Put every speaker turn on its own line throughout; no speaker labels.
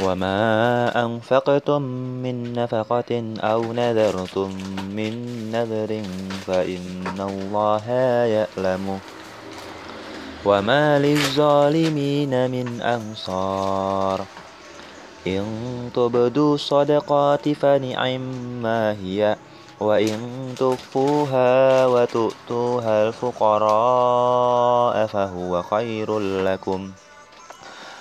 وما أنفقتم من نفقة أو نذرتم من نذر فإن الله يعلمه وما للظالمين من أنصار إن تبدوا الصدقات فنعما هي وإن تخفوها وتؤتوها الفقراء فهو خير لكم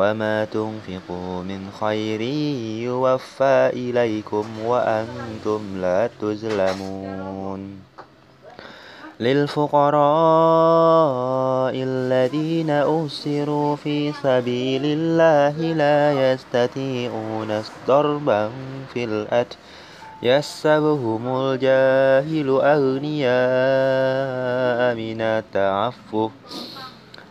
وما تنفقوا من خير يوفى إليكم وأنتم لا تظلمون للفقراء الذين أسروا في سبيل الله لا يستطيعون ضربا في الأرض يحسبهم الجاهل أغنياء من التعفف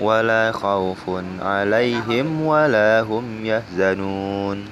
ولا خوف عليهم ولا هم يحزنون.